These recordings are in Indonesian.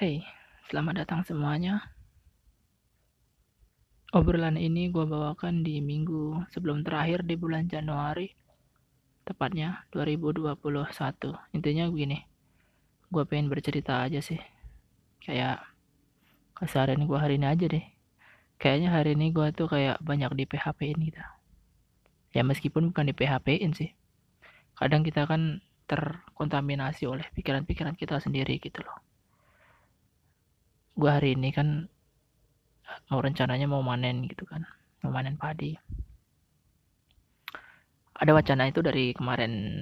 Hey, selamat datang semuanya. Obrolan ini gue bawakan di minggu sebelum terakhir di bulan Januari, tepatnya 2021. Intinya begini, gue pengen bercerita aja sih. Kayak keseharian gue hari ini aja deh. Kayaknya hari ini gue tuh kayak banyak di PHP ini gitu. Ya meskipun bukan di PHP-in sih. Kadang kita kan terkontaminasi oleh pikiran-pikiran kita sendiri gitu loh gue hari ini kan mau rencananya mau manen gitu kan. Mau manen padi. Ada wacana itu dari kemarin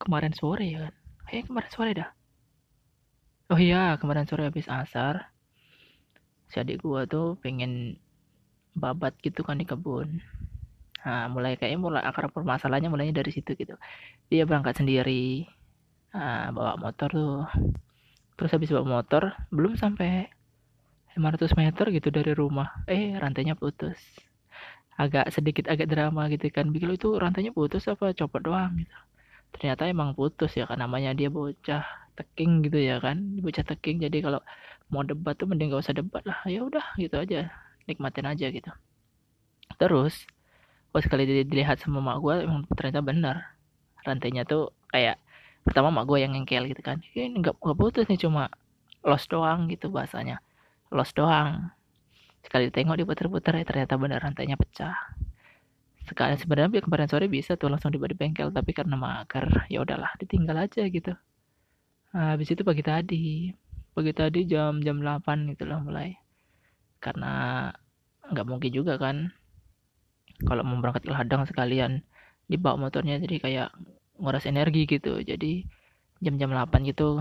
kemarin sore ya kan? Kayak kemarin sore dah. Oh iya kemarin sore habis asar. Si adik gue tuh pengen babat gitu kan di kebun. Nah mulai kayaknya mulai akar permasalahannya mulainya dari situ gitu. Dia berangkat sendiri. Nah, bawa motor tuh terus habis bawa motor belum sampai 500 meter gitu dari rumah. Eh rantainya putus. Agak sedikit agak drama gitu kan. Bikin itu rantainya putus apa copot doang gitu. Ternyata emang putus ya kan. Namanya dia bocah teking gitu ya kan. Bocah teking jadi kalau mau debat tuh mending gak usah debat lah. Ya udah gitu aja. Nikmatin aja gitu. Terus pas sekali dilihat sama mak gue emang ternyata benar. Rantainya tuh kayak pertama mak gue yang ngengkel gitu kan. Ini nggak nggak putus nih cuma los doang gitu bahasanya. Los doang. Sekali tengok diputer-puter ya ternyata benar rantainya pecah. Sekali sebenarnya kemarin sore bisa tuh langsung dibawa di bengkel tapi karena mager ya udahlah ditinggal aja gitu. Nah, habis itu pagi tadi pagi tadi jam jam 8 gitu loh mulai. Karena nggak mungkin juga kan kalau mau berangkat ke ladang sekalian dibawa motornya jadi kayak nguras energi gitu. Jadi jam-jam 8 gitu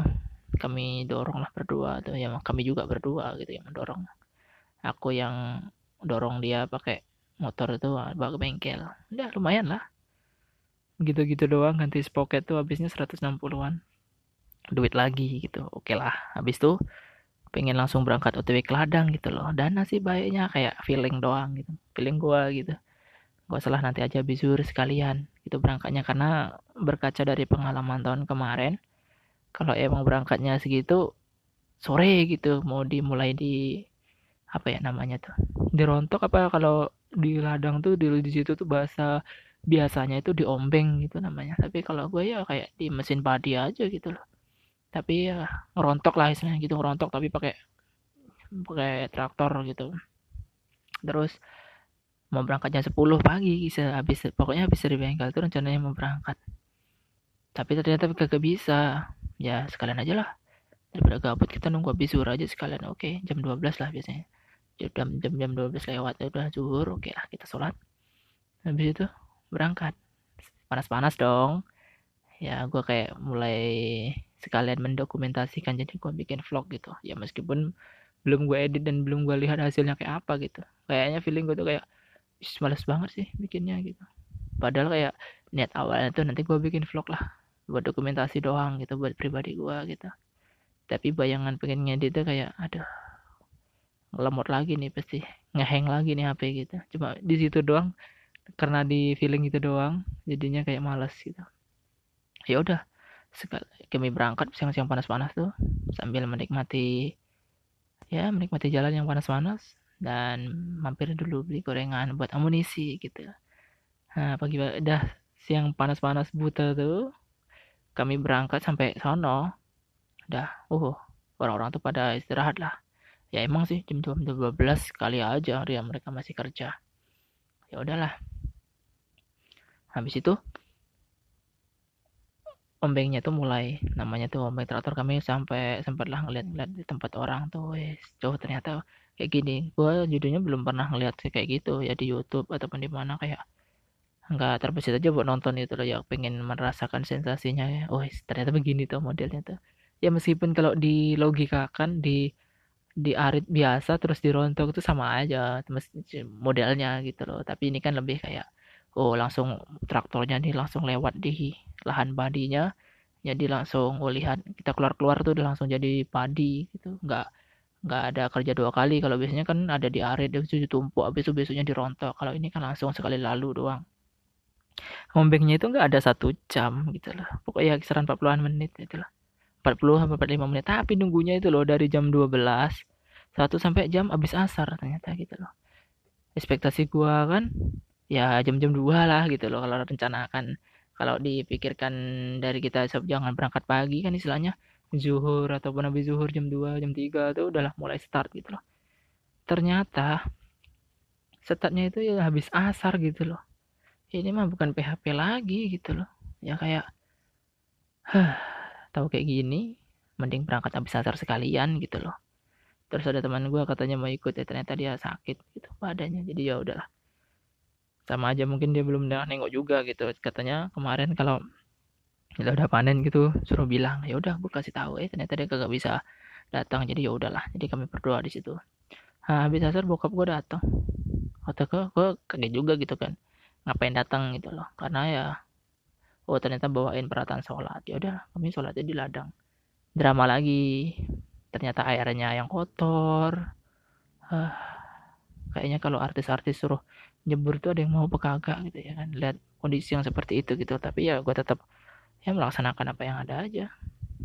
kami dorong lah berdua atau ya kami juga berdua gitu yang mendorong. Aku yang dorong dia pakai motor itu bawa ke bengkel. Udah lumayan lah. Gitu-gitu doang ganti sprocket tuh habisnya 160-an duit lagi gitu oke lah. Habis tuh pengen langsung berangkat OTW ke ladang gitu loh. Dana sih baiknya kayak feeling doang gitu. Feeling gua gitu. Gak salah nanti aja bisur sekalian itu berangkatnya. Karena berkaca dari pengalaman tahun kemarin kalau emang berangkatnya segitu sore gitu mau dimulai di apa ya namanya tuh dirontok apa kalau di ladang tuh di, di situ tuh bahasa biasanya itu diombeng gitu namanya. Tapi kalau gue ya kayak di mesin padi aja gitu loh. Tapi ya ngerontok lah istilahnya gitu ngerontok tapi pakai pakai traktor gitu. Terus mau berangkat jam 10 pagi habis pokoknya habis dari bengkel itu rencananya mau berangkat. Tapi ternyata kagak bisa. Ya sekalian aja lah. Daripada gabut kita nunggu habis zuhur aja sekalian. Oke jam 12 lah biasanya. Jam jam jam 12 lewat ya udah zuhur. Oke lah kita sholat. Habis itu berangkat. Panas-panas dong. Ya gue kayak mulai sekalian mendokumentasikan. Jadi gue bikin vlog gitu. Ya meskipun belum gue edit dan belum gue lihat hasilnya kayak apa gitu. Kayaknya feeling gue tuh kayak males banget sih bikinnya gitu. Padahal kayak niat awalnya tuh nanti gue bikin vlog lah buat dokumentasi doang gitu buat pribadi gue gitu. Tapi bayangan pengen ngedit tuh kayak aduh ngelemot lagi nih pasti ngeheng lagi nih HP gitu. Cuma di situ doang karena di feeling itu doang jadinya kayak males gitu. Ya udah kami berangkat siang-siang panas-panas tuh sambil menikmati ya menikmati jalan yang panas-panas dan mampir dulu beli gorengan buat amunisi gitu. Nah pagi udah siang panas-panas buta tuh kami berangkat sampai sono. Udah uh orang-orang tuh pada istirahat lah. Ya emang sih jam jam 12 kali aja dia mereka masih kerja. Ya udahlah. Habis itu ombengnya tuh mulai. Namanya tuh ombeng traktor kami sampai sempatlah ngeliat-ngeliat di tempat orang tuh wes jauh ternyata kayak gini. Gue judulnya belum pernah ngeliat kayak gitu ya di YouTube ataupun di mana kayak nggak terbesit aja buat nonton itu loh ya. Pengen merasakan sensasinya ya. Oh ternyata begini tuh modelnya tuh. Ya meskipun kalau di logika kan di di arit biasa terus dirontok itu sama aja modelnya gitu loh. Tapi ini kan lebih kayak oh langsung traktornya nih langsung lewat di lahan padinya. Jadi langsung oh lihat kita keluar keluar tuh udah langsung jadi padi gitu. Nggak nggak ada kerja dua kali. Kalau biasanya kan ada di arit itu ditumpuk habis itu besoknya dirontok. Kalau ini kan langsung sekali lalu doang. Ngombengnya itu nggak ada satu jam gitu loh. Pokoknya kisaran 40-an menit gitu lah 40 sampai 45 menit. Tapi nunggunya itu loh dari jam 12 satu sampai jam habis asar ternyata gitu loh. Ekspektasi gua kan ya jam-jam 2 lah gitu loh kalau rencana akan kalau dipikirkan dari kita jangan berangkat pagi kan istilahnya zuhur ataupun habis zuhur jam 2 jam 3 tuh udahlah mulai start gitu loh ternyata startnya itu ya habis asar gitu loh ini mah bukan PHP lagi gitu loh ya kayak Hah, tahu kayak gini, mending berangkat habis asar sekalian gitu loh. Terus ada teman gue katanya mau ikut ya ternyata dia sakit gitu badannya. Jadi ya udahlah. Sama aja mungkin dia belum nengok juga gitu. Katanya kemarin kalau kita udah panen gitu suruh bilang ya udah gue kasih tahu. Eh ternyata dia kagak bisa datang jadi ya udahlah jadi kami berdoa di situ. Nah, habis asar bokap gue datang. Kata gue gue kaget juga gitu kan ngapain datang? Gitu loh. Karena ya oh ternyata bawain peralatan sholat. Ya udah kami sholatnya di ladang. Drama lagi. Ternyata airnya yang kotor. Uh, kayaknya kalau artis-artis suruh nyebur tuh ada yang mau apa gitu ya kan. Lihat kondisi yang seperti itu gitu. Tapi ya gue tetap ya melaksanakan apa yang ada aja.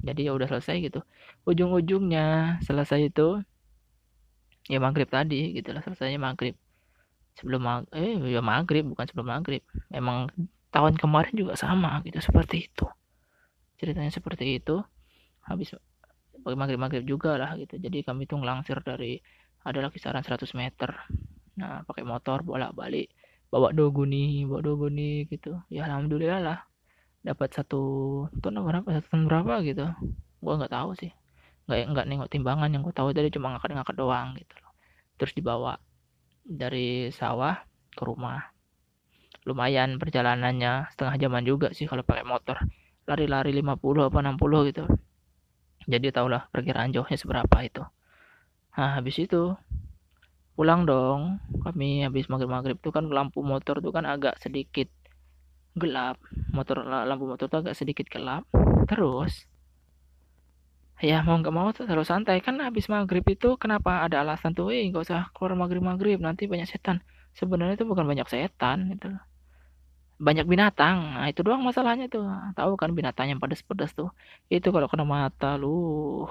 Jadi ya udah selesai gitu. Ujung-ujungnya selesai itu ya maghrib tadi gitu lah selesainya maghrib. Sebelum mag eh ya maghrib bukan sebelum maghrib. Emang tahun kemarin juga sama gitu seperti itu. Ceritanya seperti itu. Habis maghrib maghrib juga lah gitu. Jadi kami tuh ngelangsir dari adalah kisaran 100 meter. Nah pakai motor bolak balik bawa doguni bawa doguni gitu. Ya alhamdulillah lah dapat satu ton berapa satu ton berapa gitu. Gua nggak tahu sih. Nggak nggak nengok timbangan yang gua tahu tadi cuma ngangkat-ngangkat doang gitu loh. Terus dibawa dari sawah ke rumah. Lumayan perjalanannya setengah jaman juga sih kalau pakai motor. Lari-lari 50 apa 60 gitu. Jadi tahulah perkiraan jauhnya seberapa itu. Nah habis itu pulang dong. Kami habis maghrib maghrib tuh kan lampu motor tuh kan agak sedikit gelap. Motor lampu motor tuh agak sedikit gelap. Terus ya mau nggak mau terus santai. Kan habis maghrib itu kenapa ada alasan tuh eh nggak usah keluar maghrib maghrib nanti banyak setan. Sebenarnya itu bukan banyak setan gitu. Banyak binatang. Nah itu doang masalahnya tuh. Tahu kan binatang yang pedas-pedas tuh. Itu kalau kena mata lu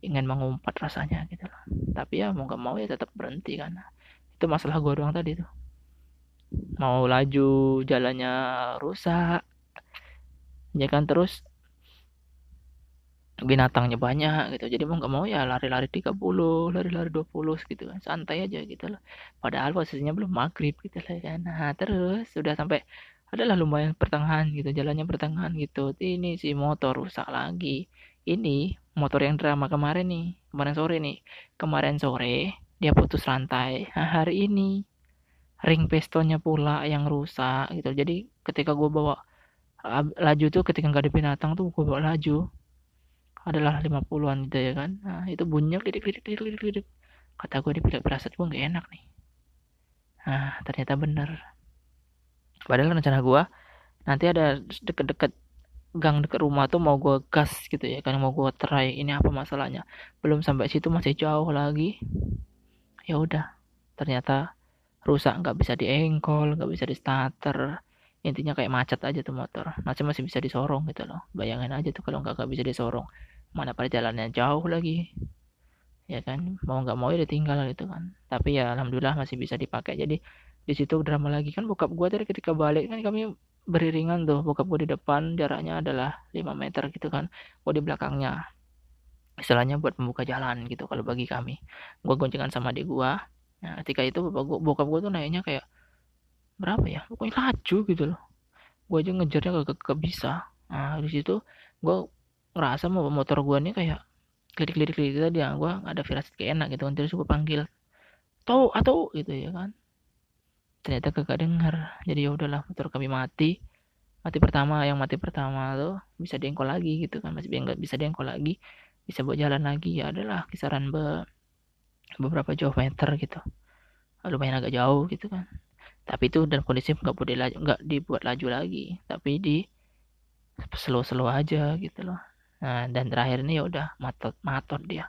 ingin mengumpat rasanya gitu tapi ya mau gak mau ya tetap berhenti kan. Itu masalah gua doang tadi tuh mau laju jalannya rusak. Ya kan terus binatangnya banyak gitu. Jadi mau nggak mau ya lari-lari 30 lari-lari 20 gitu kan. Santai aja gitu loh padahal posisinya belum maghrib gitu lah kan. Nah terus sudah sampai adalah lumayan pertengahan gitu jalannya pertengahan gitu. Ini si motor rusak lagi. Ini motor yang drama kemarin nih kemarin sore nih. Kemarin sore dia putus rantai nah, hari ini ring pistonnya pula yang rusak gitu. Jadi ketika gue bawa laju tuh ketika nggak ada binatang tuh gue bawa laju. Adalah 50-an gitu ya kan. Nah itu bunyinya lidik lidik lidik lidik lidik kata gue di pilek berasat gue gak enak nih. Nah ternyata bener. Padahal rencana gue nanti ada deket-deket gang deket rumah tuh mau gue gas gitu ya kan mau gue try ini apa masalahnya? Belum sampai situ masih jauh lagi. Ya udah ternyata rusak nggak bisa diengkol nggak bisa di starter. Intinya kayak macet aja tuh motor. Macet masih bisa disorong gitu loh. Bayangin aja tuh kalau nggak nggak bisa disorong. Mana perjalanannya jauh lagi. Ya kan? Mau nggak mau ya ditinggal gitu kan. Tapi ya alhamdulillah masih bisa dipakai. Jadi di situ drama lagi. Kan bokap gua tadi ketika balik kan kami beriringan tuh. Bokap gua di depan jaraknya adalah 5 meter gitu kan. Gua di belakangnya. Istilahnya buat membuka jalan gitu kalau bagi kami. Gua goncengan sama adik gua nah ketika itu bokap gua, bokap gua tuh naiknya kayak berapa ya? Pokoknya laju gitu loh. Gue aja ngejarnya gak, gak, bisa. Nah di situ gue ngerasa mau motor gue nih kayak klik klik klik tadi ya gue ada firasat kayak enak gitu kan. Terus gue panggil tau atau gitu ya kan. Ternyata kagak dengar jadi ya udahlah motor kami mati. Mati pertama yang mati pertama tuh bisa diengkol lagi gitu kan. Masih nggak bisa diengkol lagi. Bisa buat jalan lagi. Ya adalah kisaran be beberapa jauh meter gitu. Lumayan agak jauh gitu kan. Tapi itu dan kondisi nggak boleh laju nggak dibuat laju lagi tapi di slow slow aja gitu loh. Nah dan terakhir ini ya udah matot matot dia.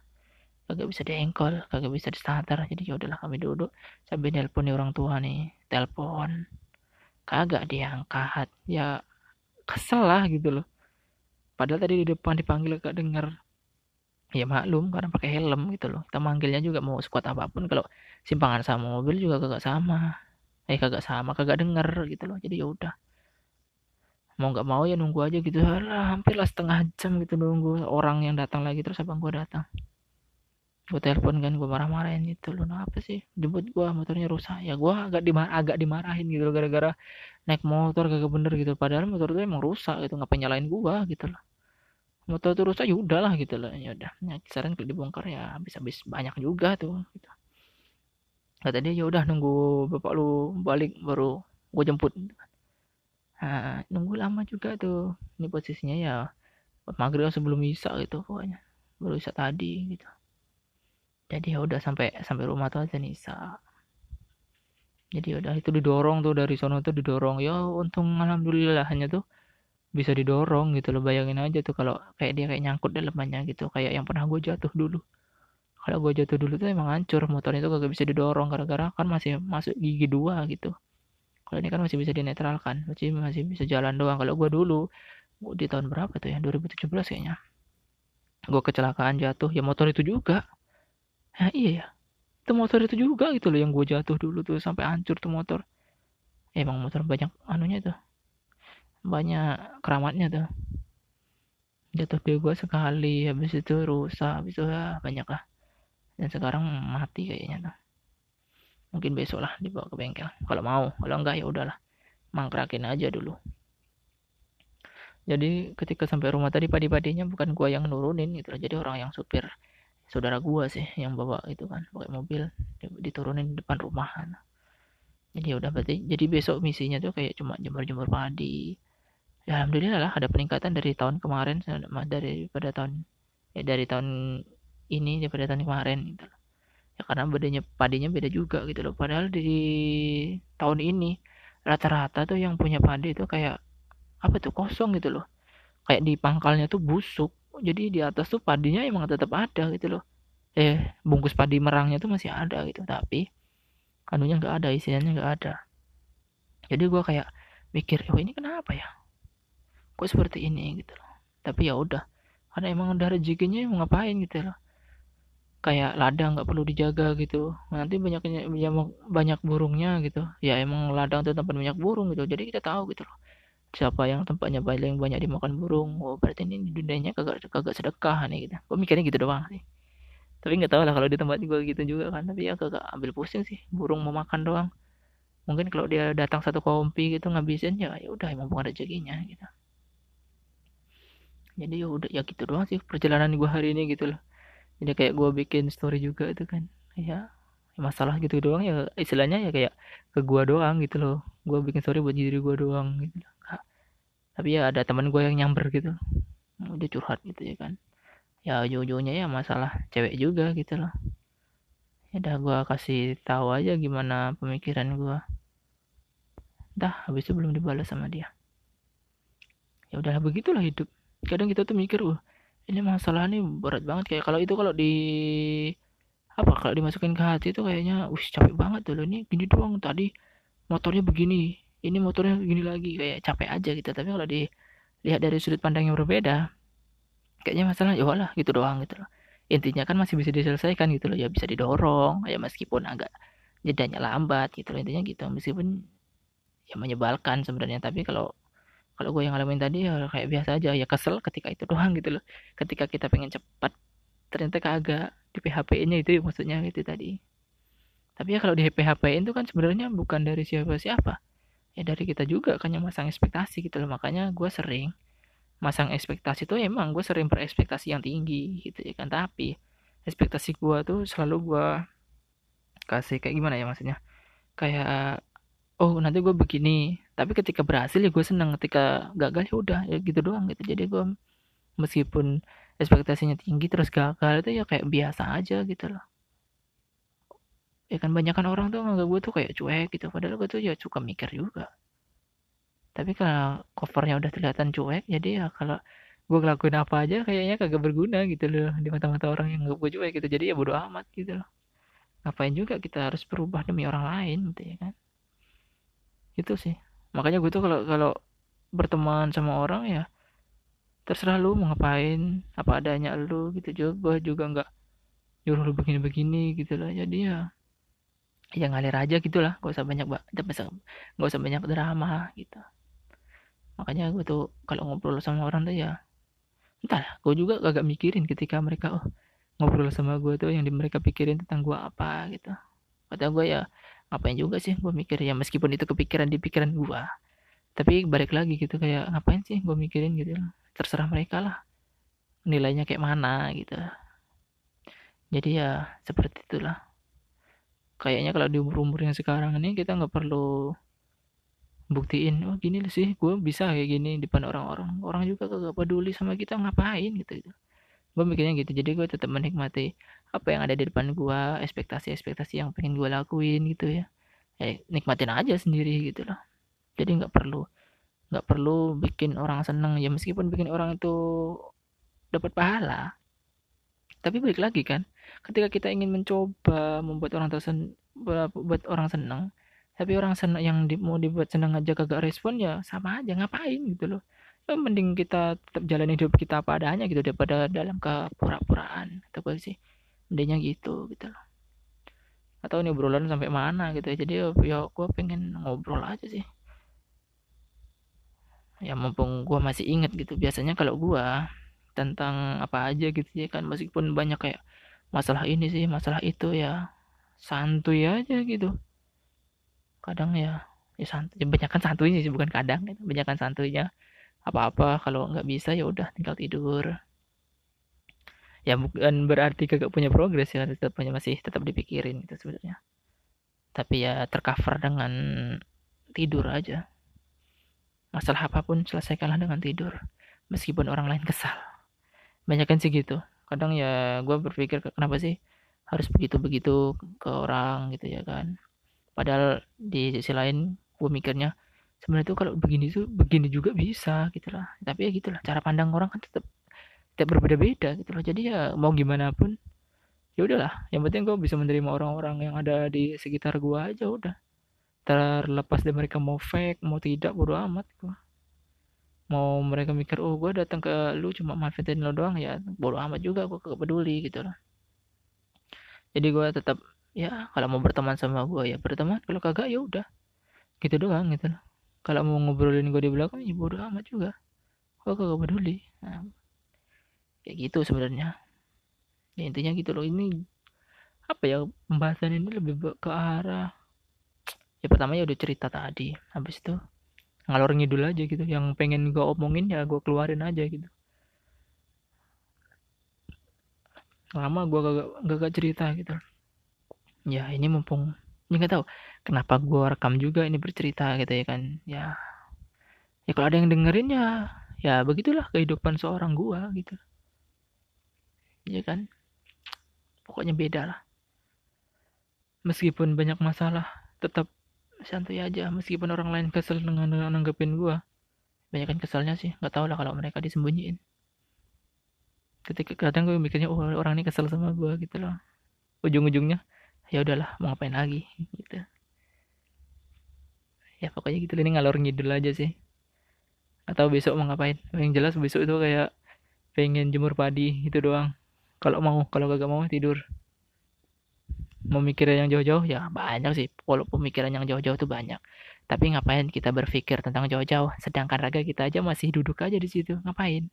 Kagak bisa diengkol kagak bisa di starter jadi ya udahlah kami duduk sambil nelpon nih orang tua nih telepon. Kagak diangkat ya kesel lah gitu loh. Padahal tadi di depan dipanggil gak denger ya maklum karena pakai helm gitu loh. Kita manggilnya juga mau sekuat apa pun kalau simpangan sama mobil juga kagak sama. Eh kagak sama kagak denger gitu loh. Jadi ya udah. Mau nggak mau ya nunggu aja gitu. Lah hampir lah setengah jam gitu nunggu orang yang datang lagi terus abang gua datang. Gue telepon kan gue marah-marahin gitu loh. Nah, apa sih? Jemput gue motornya rusak. Ya gue agak dimar agak dimarahin gitu loh gara-gara naik motor kagak bener gitu. Padahal motor itu emang rusak gitu ngapain nyalain gue gitu loh motor itu rusak ya udahlah gitu loh ya udah ya, kisaran kalau dibongkar ya habis-habis banyak juga tuh gitu. Kata dia ya udah nunggu bapak lu balik baru gue jemput. Nah, nunggu lama juga tuh. Ini posisinya ya maghrib sebelum bisa gitu pokoknya. Baru bisa tadi gitu. Jadi ya udah sampai sampai rumah tuh aja Nisa jadi ya udah itu didorong tuh dari sono tuh didorong. Ya untung alhamdulillah hanya tuh bisa didorong gitu loh. Bayangin aja tuh kalau kayak dia kayak nyangkut dalamannya gitu. Kayak yang pernah gue jatuh dulu. Kalau gue jatuh dulu tuh emang hancur. Motornya tuh gak bisa didorong gara-gara kan masih masuk gigi dua gitu. Kalau ini kan masih bisa dinetralkan. Masih masih bisa jalan doang. Kalau gue dulu di tahun berapa tuh ya? 2017 kayaknya. Gue kecelakaan jatuh. Ya motor itu juga. Nah, iya ya. Itu motor itu juga gitu loh yang gue jatuh dulu tuh. Sampai hancur tuh motor. Emang motor banyak anunya tuh. Banyak keramatnya tuh. Jatuh di gue sekali, habis itu rusak, habis itu ya banyak lah. Dan sekarang mati kayaknya tuh. Mungkin besok lah dibawa ke bengkel. Kalau mau, kalau enggak ya udahlah. Mangkrakin aja dulu. Jadi ketika sampai rumah tadi padi-padinya bukan gua yang nurunin gitu. Jadi orang yang supir saudara gua sih yang bawa itu kan pakai mobil diturunin di depan rumah jadi ya udah berarti jadi besok misinya tuh kayak cuma jemur-jemur padi ya alhamdulillah lah ada peningkatan dari tahun kemarin dari pada tahun ya dari tahun ini daripada tahun kemarin gitu loh. ya karena bedanya padinya beda juga gitu loh. Padahal di tahun ini rata-rata tuh yang punya padi itu kayak apa tuh kosong gitu loh. Kayak di pangkalnya tuh busuk jadi di atas tuh padinya emang tetap ada gitu loh. Eh bungkus padi merangnya tuh masih ada gitu tapi anunya nggak ada isiannya nggak ada. Jadi gue kayak mikir oh ini kenapa ya kok seperti ini gitu loh. Tapi ya udah karena emang udah rezekinya mau ngapain gitu loh. Kayak ladang nggak perlu dijaga gitu. Nanti banyaknya banyak burungnya gitu. Ya emang ladang tuh tempat banyak burung gitu. Jadi kita tahu gitu loh. Siapa yang tempatnya paling banyak dimakan burung? Oh berarti ini di dunianya kagak kagak sedekah nih gitu. Gue mikirnya gitu doang sih. Tapi nggak tahu lah kalau di tempat gue gitu juga kan. Tapi ya kagak ambil pusing sih. Burung mau makan doang. Mungkin kalau dia datang satu kompi gitu ngabisin ya ya udah emang bukan rezekinya gitu jadi ya udah ya gitu doang sih perjalanan gue hari ini gitu loh. Jadi kayak gue bikin story juga itu kan. Ya masalah gitu doang ya istilahnya ya kayak ke gua doang gitu loh. Gua bikin story buat diri gua doang gitu loh tapi ya ada teman gue yang nyamber gitu udah curhat gitu ya kan. Ya ujung-ujungnya ya masalah cewek juga gitu loh. Ya udah gue kasih tahu aja gimana pemikiran gue dah habis itu belum dibalas sama dia. Ya udahlah begitulah hidup kadang kita tuh mikir wah ini masalah ini berat banget. Kayak kalau itu kalau di apa kalau dimasukin ke hati itu kayaknya wih capek banget loh ini gini doang tadi motornya begini ini motornya gini lagi. Kayak capek aja gitu. Tapi kalau dilihat dari sudut pandang yang berbeda kayaknya masalah ya lah gitu doang gitu loh. Intinya kan masih bisa diselesaikan gitu loh ya bisa didorong ya meskipun agak jedanya lambat gitu loh intinya gitu. Meskipun ya menyebalkan sebenarnya tapi kalau kalau gue yang ngalamin tadi ya kayak biasa aja ya kesel ketika itu doang gitu loh. Ketika kita pengen cepat ternyata kagak di PHP-nya itu maksudnya itu tadi. Tapi ya kalau di PHP itu kan sebenarnya bukan dari siapa-siapa. Ya dari kita juga kan yang masang ekspektasi gitu loh. Makanya gue sering masang ekspektasi tuh emang gue sering berekspektasi yang tinggi gitu ya kan. Tapi ekspektasi gue tuh selalu gue kasih kayak gimana ya maksudnya? Kayak oh nanti gue begini tapi ketika berhasil ya gue seneng ketika gagal ya udah ya gitu doang gitu. Jadi gue meskipun ekspektasinya tinggi terus gagal itu ya kayak biasa aja gitu loh. Ya kan banyak kan orang tuh nganggap gue tuh kayak cuek gitu padahal gue tuh ya suka mikir juga. Tapi kalau covernya udah kelihatan cuek jadi ya kalau gue ngelakuin apa aja kayaknya kagak berguna gitu loh di mata-mata orang yang nggak gue cuek gitu. Jadi ya bodo amat gitu loh. Ngapain juga kita harus berubah demi orang lain gitu ya kan? Itu sih makanya gue tuh kalau kalau berteman sama orang ya terserah lu mau ngapain apa adanya lu gitu. Juga juga nggak nyuruh lu begini-begini gitu lah. Jadi ya ya ngalir aja gitu lah. Gak usah banyak gak gak usah banyak drama gitu. Makanya gue tuh kalau ngobrol sama orang tuh ya entah gue juga agak mikirin ketika mereka oh ngobrol sama gue tuh yang di mereka pikirin tentang gue apa gitu. Kata gue ya ngapain juga sih gue mikir ya meskipun itu kepikiran di pikiran gue tapi balik lagi gitu kayak ngapain sih gue mikirin gitu terserah mereka lah. Nilainya kayak mana gitu. Jadi ya seperti itulah. Kayaknya kalau di umur-umur yang sekarang ini kita nggak perlu buktiin oh gini sih gue bisa kayak gini di depan orang-orang. Orang juga gak peduli sama kita ngapain gitu gitu. Gue mikirnya gitu. Jadi gue tetap menikmati apa yang ada di depan gue ekspektasi-ekspektasi yang pengen gue lakuin gitu ya. Eh, nikmatin aja sendiri gitu loh. Jadi nggak perlu nggak perlu bikin orang seneng ya meskipun bikin orang itu dapat pahala. Tapi balik lagi kan ketika kita ingin mencoba membuat orang tersen buat orang senang tapi orang senang yang di, mau dibuat senang aja kagak respon ya sama aja ngapain gitu loh. Ya, mending kita tetap jalan hidup kita apa adanya gitu daripada dalam kepura-puraan atau sih mendingnya gitu gitu loh. Atau ini obrolan sampai mana gitu ya. Jadi ya, gue pengen ngobrol aja sih. Ya mumpung gue masih inget gitu. Biasanya kalau gue tentang apa aja gitu ya kan. Meskipun banyak kayak masalah ini sih masalah itu ya santuy aja gitu. Kadang ya ya santuy. Ya banyakkan santuйnya sih bukan kadang gitu. banyakkan santuйnya apa-apa. Kalau nggak bisa ya udah tinggal tidur ya bukan berarti kagak punya progres ya tetap punya masih tetap dipikirin gitu sebenarnya. Tapi ya tercover dengan tidur aja. Masalah apa pun selesaikanlah dengan tidur meskipun orang lain kesal. Banyak kan sih gitu. Kadang ya gue berpikir kenapa sih harus begitu-begitu ke orang gitu ya kan. Padahal di sisi lain gue mikirnya sebenarnya tuh kalau begini tuh begini juga bisa gitu lah. Tapi ya gitulah cara pandang orang kan tetap tetap berbeda-beda gitu loh. Jadi ya mau gimana pun ya udahlah. Yang penting gue bisa menerima orang-orang yang ada di sekitar gue aja udah. Terlepas dari mereka mau fake mau tidak bodo amat gue mau mereka mikir oh gue datang ke lu cuma manfaatin lo doang ya bodo amat juga gue gak peduli gitu loh. Jadi gue tetap ya kalau mau berteman sama gue ya berteman. Kalau kagak ya udah. Gitu doang gitu loh. Kalau mau ngobrolin gue di belakang ya bodo amat juga. Gue kagak peduli. Nah, kayak gitu sebenarnya. Ya intinya gitu loh. Ini apa ya pembahasan ini lebih ke arah ya pertama ya udah cerita tadi. Habis itu ngalor ngidul aja gitu. Yang pengen gue omongin ya gue keluarin aja gitu. Lama gue gak, gak, gak cerita gitu. Ya ini mumpung ini nggak tahu kenapa gue rekam juga ini bercerita gitu ya kan. Ya ya kalau ada yang dengerin ya ya begitulah kehidupan seorang gue gitu ya kan? Pokoknya beda lah. Meskipun banyak masalah tetap santai aja. Meskipun orang lain kesel dengan nanggepin gue banyak kan keselnya sih. Nggak tau lah kalau mereka disembunyiin. Ketika kadang gue mikirnya oh orang ini kesel sama gue gitu loh. Ujung-ujungnya ya udahlah mau ngapain lagi? Gitu. Ya pokoknya gitu. Ini ngalor ngidul aja sih. Atau besok mau ngapain? Yang jelas besok itu kayak pengen jemur padi itu doang kalau mau kalau gak mau tidur. Memikirkan yang jauh-jauh ya banyak sih. Kalau pemikiran yang jauh-jauh tuh banyak. Tapi ngapain kita berpikir tentang jauh-jauh? Sedangkan raga kita aja masih duduk aja di situ. Ngapain?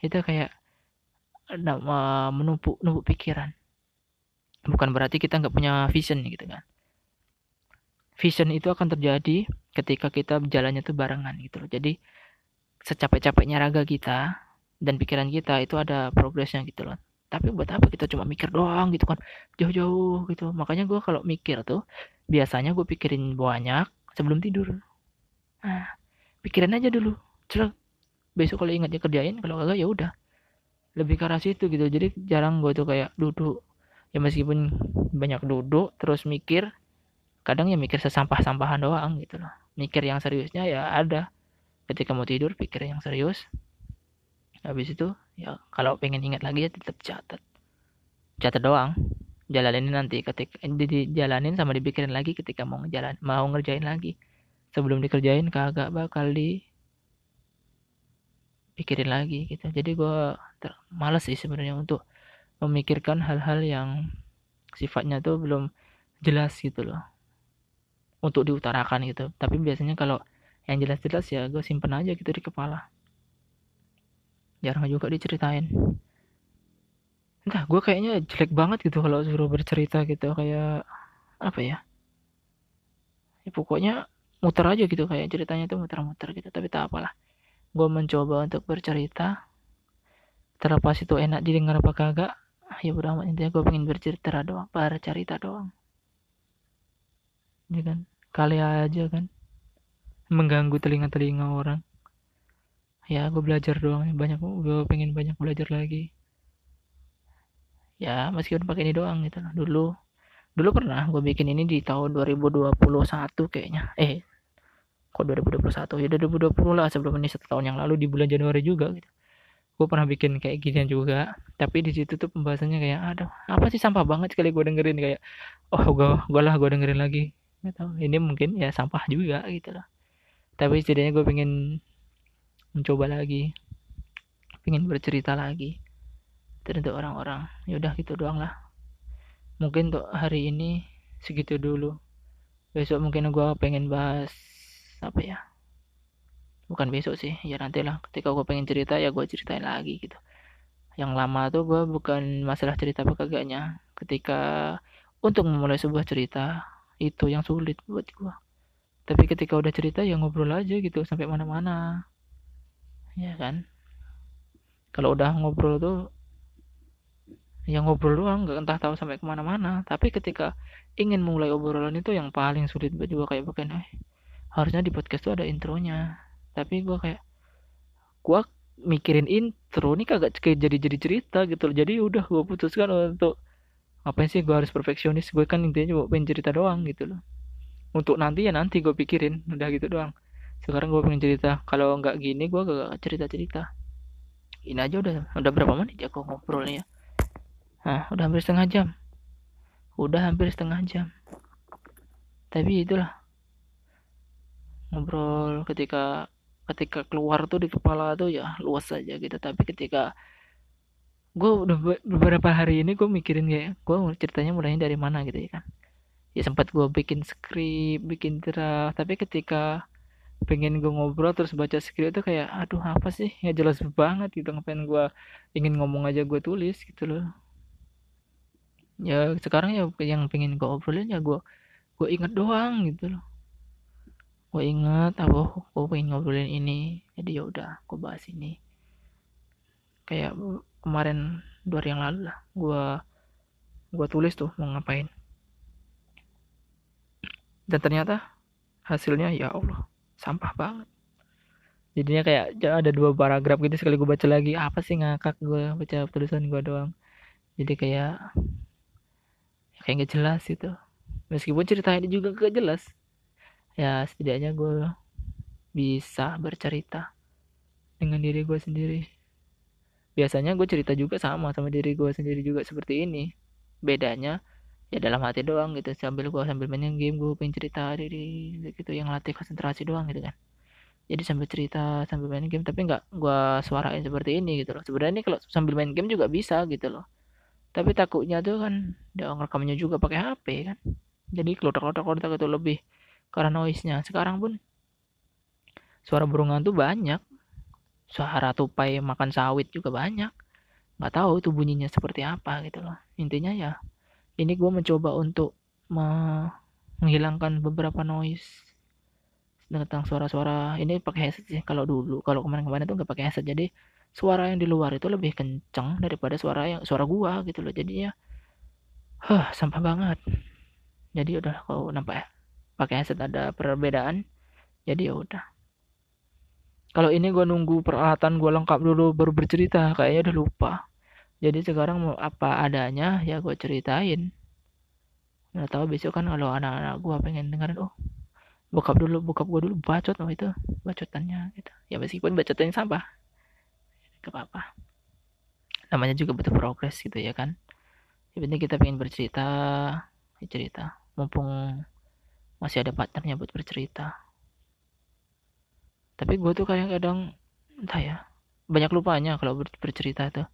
Itu kayak menumpuk numpuk pikiran. Bukan berarti kita nggak punya vision gitu kan. Vision itu akan terjadi ketika kita jalannya tuh barengan gitu loh. Jadi secapek-capeknya raga kita dan pikiran kita itu ada progresnya gitu loh tapi buat apa kita cuma mikir doang gitu kan? Jauh-jauh gitu. Makanya gue kalau mikir tuh biasanya gue pikirin banyak sebelum tidur. Nah pikirin aja dulu. Cerah besok kalau ingat ya kerjain kalau kagak ya udah. Lebih ke arah situ gitu. Jadi jarang gue tuh kayak duduk. Ya meskipun banyak duduk terus mikir kadang ya mikir sesampah-sampahan doang gitu loh. Mikir yang seriusnya ya ada. Ketika mau tidur pikir yang serius. Habis itu ya kalau pengen ingat lagi ya tetap catat. Catat doang. Jalanin nanti ketika dijalanin sama dipikirin lagi ketika mau ngejalan mau ngerjain lagi. Sebelum dikerjain kagak bakal di pikirin lagi gitu. Jadi gue males sih sebenarnya untuk memikirkan hal-hal yang sifatnya tuh belum jelas gitu loh. Untuk diutarakan gitu. Tapi biasanya kalau yang jelas-jelas ya gue simpen aja gitu di kepala jarang juga diceritain. Entah gue kayaknya jelek banget gitu kalau suruh bercerita gitu kayak apa ya? Ya pokoknya muter aja gitu kayak ceritanya tuh muter-muter gitu tapi tak apalah. Gue mencoba untuk bercerita. Terlepas itu enak didengar apa kagak ya udah amat intinya gue pengen bercerita doang bercerita doang. Ya kan? Kali aja kan? Mengganggu telinga-telinga orang ya gue belajar doang banyak gue pengen banyak belajar lagi. Ya meskipun pakai ini doang gitu. Lah dulu dulu pernah gue bikin ini di tahun 2021 kayaknya. Eh kok 2021 ya 2020 lah sebelum ini satu tahun yang lalu di bulan Januari juga gitu. Gue pernah bikin kayak ginian juga. Tapi di situ tuh pembahasannya kayak aduh apa sih sampah banget sekali gue dengerin? Kayak oh gue gue lah gue dengerin lagi. Gitu ini mungkin ya sampah juga gitu lah tapi setidaknya gue pengen mencoba lagi. Pengen bercerita lagi. Terus orang-orang. Ya udah gitu doang lah. Mungkin untuk hari ini segitu dulu. Besok mungkin gue pengen bahas apa ya? Bukan besok sih ya nanti lah ketika gue pengen cerita ya gue ceritain lagi gitu. Yang lama tuh gue bukan masalah cerita apa kagaknya. Ketika untuk memulai sebuah cerita itu yang sulit buat gue tapi ketika udah cerita ya ngobrol aja gitu sampai mana-mana ya kan? Kalau udah ngobrol tuh ya ngobrol doang nggak entah tahu sampai ke mana-mana. Tapi ketika ingin mulai obrolan itu yang paling sulit juga kayak bukan eh harusnya di podcast tuh ada intronya. Tapi gue kayak gue mikirin intro nih kagak jadi jadi cerita gitu loh. Jadi udah gue putuskan untuk apa sih gue harus perfeksionis? Gue kan intinya cuma pengen cerita doang gitu loh. Untuk nanti ya nanti gue pikirin udah gitu doang sekarang gue pengen cerita. Kalau nggak gini gue gak cerita cerita ini aja udah udah berapa menit ya kok ngobrolnya nah udah hampir setengah jam. Udah hampir setengah jam. Tapi itulah. Ngobrol ketika ketika keluar tuh di kepala tuh ya luas aja gitu. Tapi ketika gue udah beberapa hari ini gue mikirin kayak gue ceritanya mulainya dari mana gitu ya kan. Ya sempat gue bikin skrip bikin draft. Tapi ketika pengen gue ngobrol terus baca skrip itu kayak aduh apa sih? Ya jelas banget gitu ngapain gue ingin ngomong aja gue tulis gitu loh. Ya sekarang ya yang pengen gue obrolin ya gue gue inget doang gitu loh. Gue inget apa gue pengen ngobrolin ini. Jadi ya udah gue bahas ini. Kayak kemarin dua hari yang lalu lah gue gue tulis tuh mau ngapain. Dan ternyata hasilnya ya Allah sampah banget. Jadinya kayak ada dua paragraf gitu sekali gue baca lagi. Apa sih ngakak gue baca tulisan gue doang. Jadi kayak kayak nggak jelas itu meskipun ceritanya juga gak jelas ya setidaknya gue bisa bercerita dengan diri gue sendiri. Biasanya gue cerita juga sama sama diri gue sendiri juga seperti ini. Bedanya ya dalam hati doang gitu. Sambil gue sambil mainin game gue pengen cerita diri gitu. Yang latih konsentrasi doang gitu kan. Jadi sambil cerita sambil main game. Tapi nggak gue suarain seperti ini gitu loh. Sebenarnya ini kalau sambil main game juga bisa gitu loh. Tapi takutnya tuh kan dia ngerekamnya juga pakai HP kan. Jadi kelotak-kelotak itu lebih karena noise-nya. Sekarang pun suara burung tuh banyak. Suara tupai makan sawit juga banyak. Nggak tahu itu bunyinya seperti apa gitu loh. Intinya ya ini gue mencoba untuk menghilangkan beberapa noise tentang suara-suara. Ini pakai headset sih kalau dulu kalau kemarin-kemarin itu nggak pakai headset. Jadi suara yang di luar itu lebih kencang daripada suara yang suara gua gitu loh. Jadinya huh sampah banget. Jadi udah kalau nampak pakai headset ada perbedaan jadi ya udah. Kalau ini gue nunggu peralatan gue lengkap dulu baru bercerita kayaknya udah lupa jadi sekarang mau apa adanya ya gue ceritain. Nggak tahu besok kan kalau anak-anak gue pengen dengerin oh bokap dulu bokap gue dulu bacot oh itu bacotannya gitu. Ya meskipun bacotannya sampah gak apa-apa. Namanya juga butuh progres gitu ya kan. Ya kita pengen bercerita ya cerita. Mumpung masih ada partnernya buat bercerita. Tapi gue tuh kadang-kadang entah ya banyak lupanya kalau ber bercerita tuh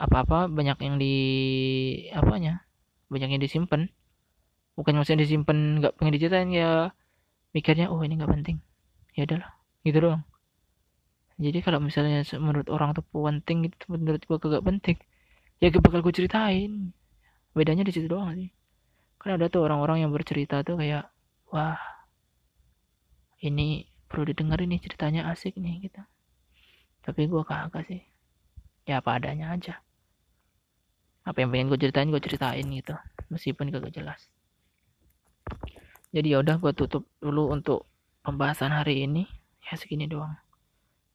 apa-apa banyak yang di apanya banyak yang disimpan. Bukan maksudnya disimpan nggak pengen diceritain ya mikirnya oh ini nggak penting. Ya udahlah gitu doang. Jadi kalau misalnya menurut orang tuh penting itu menurut gua kagak penting ya gak bakal gue ceritain. Bedanya di situ doang sih. Kan ada tuh orang-orang yang bercerita tuh kayak wah ini perlu didengar ini ceritanya asik nih gitu. Tapi gue kagak sih. Ya apa adanya aja apa yang pengen gue ceritain gue ceritain gitu. Meskipun kagak jelas. Jadi ya udah gue tutup dulu untuk pembahasan hari ini. Ya segini doang.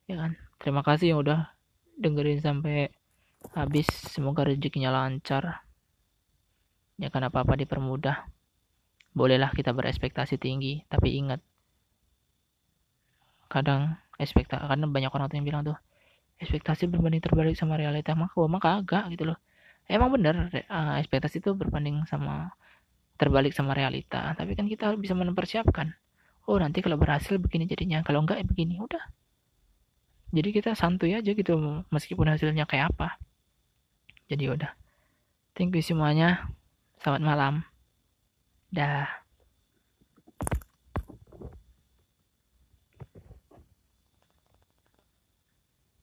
Ya kan? Terima kasih yang udah dengerin sampai habis. Semoga rezekinya lancar. Ya kan apa apa dipermudah. Bolehlah kita berespektasi tinggi tapi ingat kadang ekspektasi karena banyak orang tuh yang bilang tuh ekspektasi berbanding terbalik sama realita. Maka gua mah kagak gitu loh emang bener uh, ekspektasi itu berbanding sama terbalik sama realita. Tapi kan kita bisa mempersiapkan. Oh nanti kalau berhasil begini jadinya. Kalau enggak ya begini. Udah. Jadi kita santuy aja gitu meskipun hasilnya kayak apa. Jadi udah. Thank you semuanya. Selamat malam. Dah